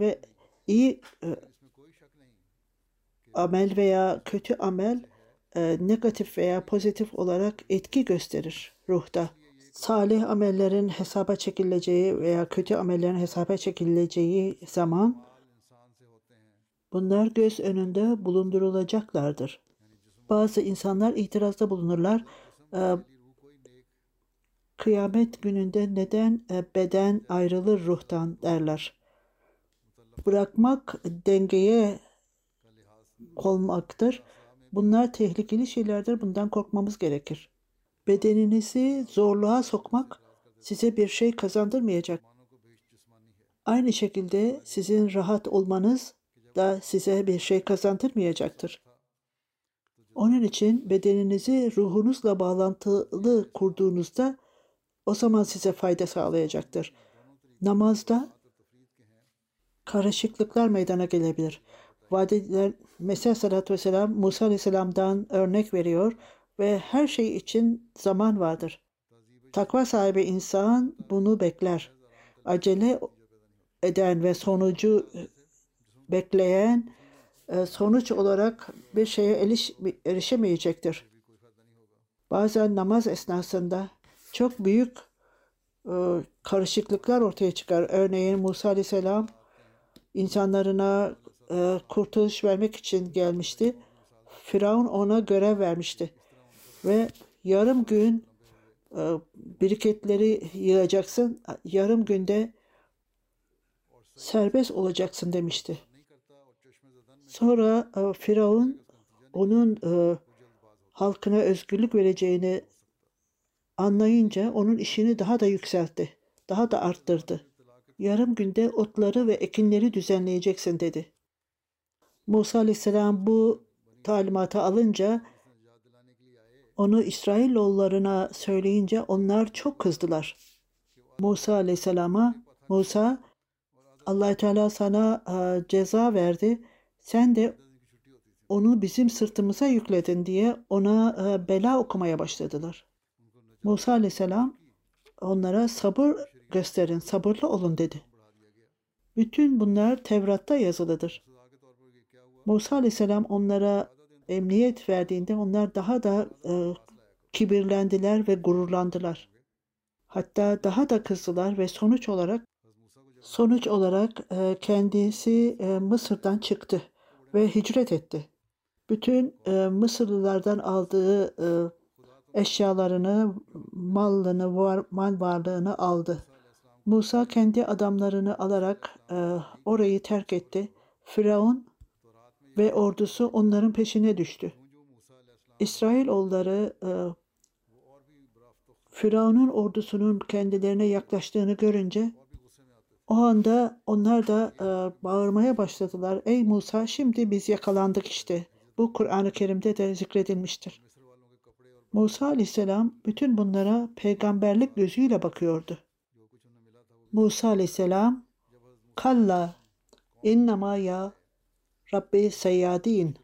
ve iyi e, amel veya kötü amel e, negatif veya pozitif olarak etki gösterir ruhta. Salih amellerin hesaba çekileceği veya kötü amellerin hesaba çekileceği zaman bunlar göz önünde bulundurulacaklardır. Bazı insanlar itirazda bulunurlar. E, kıyamet gününde neden e, beden ayrılır ruhtan derler. Bırakmak dengeye olmaktır. Bunlar tehlikeli şeylerdir. Bundan korkmamız gerekir. Bedeninizi zorluğa sokmak size bir şey kazandırmayacak. Aynı şekilde sizin rahat olmanız da size bir şey kazandırmayacaktır. Onun için bedeninizi ruhunuzla bağlantılı kurduğunuzda o zaman size fayda sağlayacaktır. Namazda karışıklıklar meydana gelebilir. Vadiler Mesih Aleyhisselatü Vesselam Musa Aleyhisselam'dan örnek veriyor ve her şey için zaman vardır. Takva sahibi insan bunu bekler. Acele eden ve sonucu bekleyen e, sonuç olarak bir şeye eriş, erişemeyecektir. Bazen namaz esnasında çok büyük e, karışıklıklar ortaya çıkar. Örneğin Musa Aleyhisselam insanlarına e, kurtuluş vermek için gelmişti. Firavun ona görev vermişti. Ve yarım gün e, biriketleri yığacaksın, yarım günde serbest olacaksın demişti. Sonra e, Firavun onun e, halkına özgürlük vereceğini anlayınca onun işini daha da yükseltti, daha da arttırdı. Yarım günde otları ve ekinleri düzenleyeceksin dedi. Musa aleyhisselam bu talimatı alınca onu İsrailoğullarına söyleyince onlar çok kızdılar. Musa aleyhisselama Musa allah Teala sana a, ceza verdi. Sen de onu bizim sırtımıza yükledin diye ona a, bela okumaya başladılar. Musa aleyhisselam onlara sabır gösterin, sabırlı olun dedi. Bütün bunlar Tevrat'ta yazılıdır. Musa aleyhisselam onlara emniyet verdiğinde onlar daha da e, kibirlendiler ve gururlandılar. Hatta daha da kızdılar ve sonuç olarak sonuç olarak e, kendisi e, Mısır'dan çıktı ve hicret etti. Bütün e, Mısırlılardan aldığı e, eşyalarını, malını, var, mal varlığını aldı. Musa kendi adamlarını alarak e, orayı terk etti. Firavun ve ordusu onların peşine düştü. İsrailoğulları e, Firavun'un ordusunun kendilerine yaklaştığını görünce o anda onlar da e, bağırmaya başladılar. Ey Musa şimdi biz yakalandık işte. Bu Kur'an-ı Kerim'de de zikredilmiştir. Musa aleyhisselam bütün bunlara peygamberlik gözüyle bakıyordu. Musa aleyhisselam Kalla innema ya Rabbi seyyadin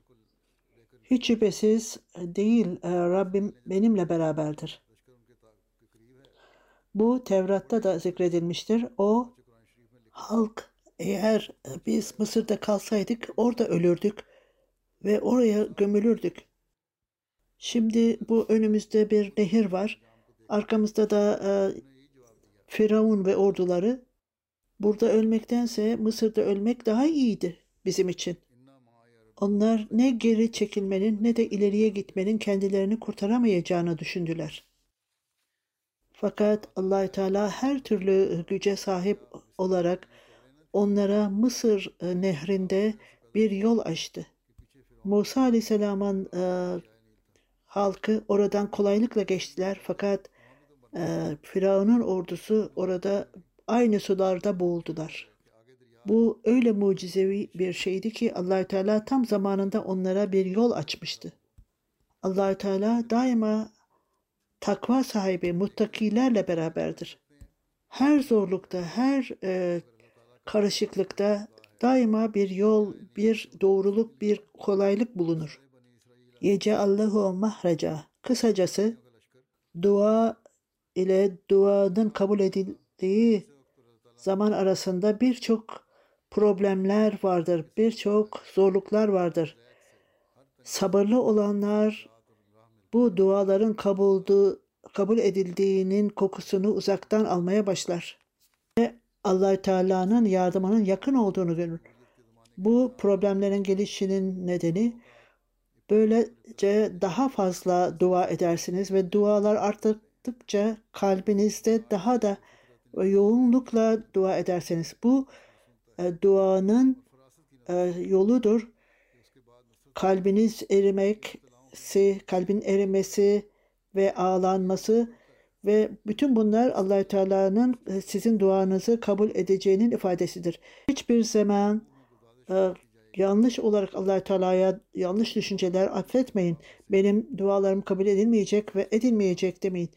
hiç şüphesiz değil e, Rabbim benimle beraberdir. Bu Tevrat'ta da zikredilmiştir. O halk eğer biz Mısır'da kalsaydık orada ölürdük ve oraya gömülürdük. Şimdi bu önümüzde bir nehir var. Arkamızda da e, Firavun ve orduları. Burada ölmektense Mısır'da ölmek daha iyiydi bizim için. Onlar ne geri çekilmenin ne de ileriye gitmenin kendilerini kurtaramayacağını düşündüler. Fakat Allahü Teala her türlü güce sahip olarak onlara Mısır e, nehrinde bir yol açtı. Musa Aleyhisselam'ın e, halkı oradan kolaylıkla geçtiler fakat e, Firavun'un ordusu orada aynı sularda boğuldular. Bu öyle mucizevi bir şeydi ki Allahü Teala tam zamanında onlara bir yol açmıştı. Allahü Teala daima takva sahibi muttakilerle beraberdir. Her zorlukta, her e, karışıklıkta daima bir yol, bir doğruluk, bir kolaylık bulunur. Yece Allahu mahreca. Kısacası dua ile duanın kabul edildiği zaman arasında birçok problemler vardır, birçok zorluklar vardır. Sabırlı olanlar bu duaların kabuldu, kabul edildiğinin kokusunu uzaktan almaya başlar. Ve allah Teala'nın yardımının yakın olduğunu görür. Bu problemlerin gelişinin nedeni böylece daha fazla dua edersiniz ve dualar arttıkça kalbinizde daha da yoğunlukla dua ederseniz bu duanın e, yoludur. Kalbiniz erimeksi, kalbin erimesi ve ağlanması ve bütün bunlar Allahü Teala'nın e, sizin duanızı kabul edeceğinin ifadesidir. Hiçbir zaman e, yanlış olarak Allahü Teala'ya yanlış düşünceler affetmeyin. Benim dualarım kabul edilmeyecek ve edilmeyecek demeyin.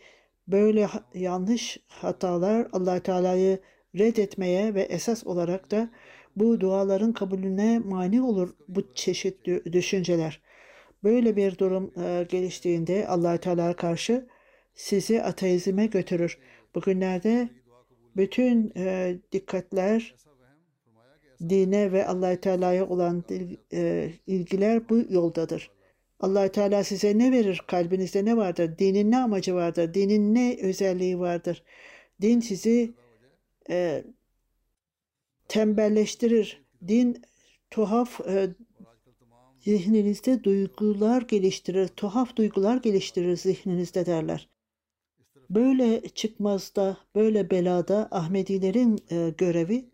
Böyle yanlış hatalar Allahü Teala'yı reddetmeye ve esas olarak da bu duaların kabulüne mani olur bu çeşit düşünceler. Böyle bir durum e, geliştiğinde allah Teala karşı sizi ateizme götürür. Bugünlerde bütün e, dikkatler dine ve allah Teala'ya olan e, ilgiler bu yoldadır. allah Teala size ne verir? Kalbinizde ne vardır? Dinin ne amacı vardır? Dinin ne özelliği vardır? Din sizi e, tembelleştirir. Din tuhaf e, zihninizde duygular geliştirir, tuhaf duygular geliştirir zihninizde derler. Böyle çıkmazda, böyle belada Ahmedilerin e, görevi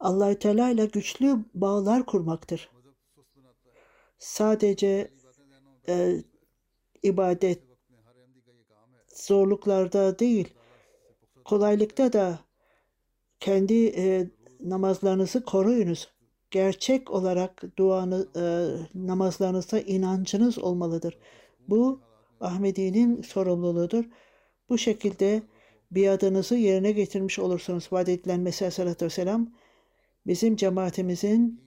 allah Teala ile güçlü bağlar kurmaktır. Sadece e, ibadet zorluklarda değil, kolaylıkta da kendi e, namazlarınızı koruyunuz. Gerçek olarak duanı, e, namazlarınızda inancınız olmalıdır. Bu Ahmedi'nin sorumluluğudur. Bu şekilde biadınızı yerine getirmiş olursunuz. Vaat edilen Mesih Aleyhisselatü Vesselam bizim cemaatimizin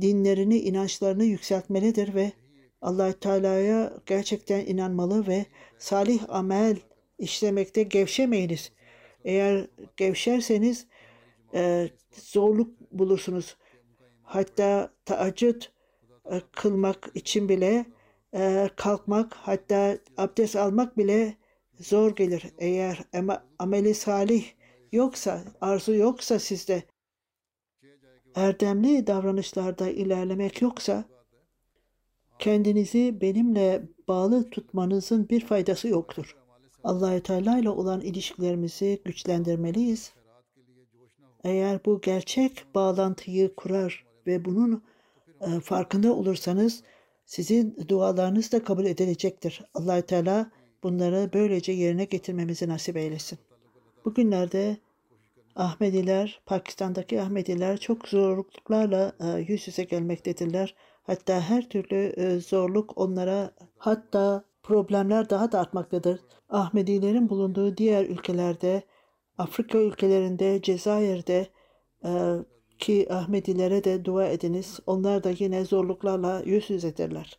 dinlerini, inançlarını yükseltmelidir ve allah Teala'ya gerçekten inanmalı ve salih amel işlemekte gevşemeyiniz. Eğer gevşerseniz e, zorluk bulursunuz. Hatta taaccüd e, kılmak için bile e, kalkmak hatta abdest almak bile zor gelir. Eğer ama, ameli salih yoksa, arzu yoksa sizde erdemli davranışlarda ilerlemek yoksa kendinizi benimle bağlı tutmanızın bir faydası yoktur. Allahü Teala ile olan ilişkilerimizi güçlendirmeliyiz. Eğer bu gerçek bağlantıyı kurar ve bunun e, farkında olursanız sizin dualarınız da kabul edilecektir. Allahü Teala bunları böylece yerine getirmemizi nasip eylesin. Bugünlerde Ahmediler, Pakistan'daki Ahmediler çok zorluklarla e, yüz yüze gelmektedirler. Hatta her türlü e, zorluk onlara hatta problemler daha da artmaktadır. Ahmedilerin bulunduğu diğer ülkelerde, Afrika ülkelerinde, Cezayir'de e, ki Ahmedilere de dua ediniz. Onlar da yine zorluklarla yüz yüzedirler.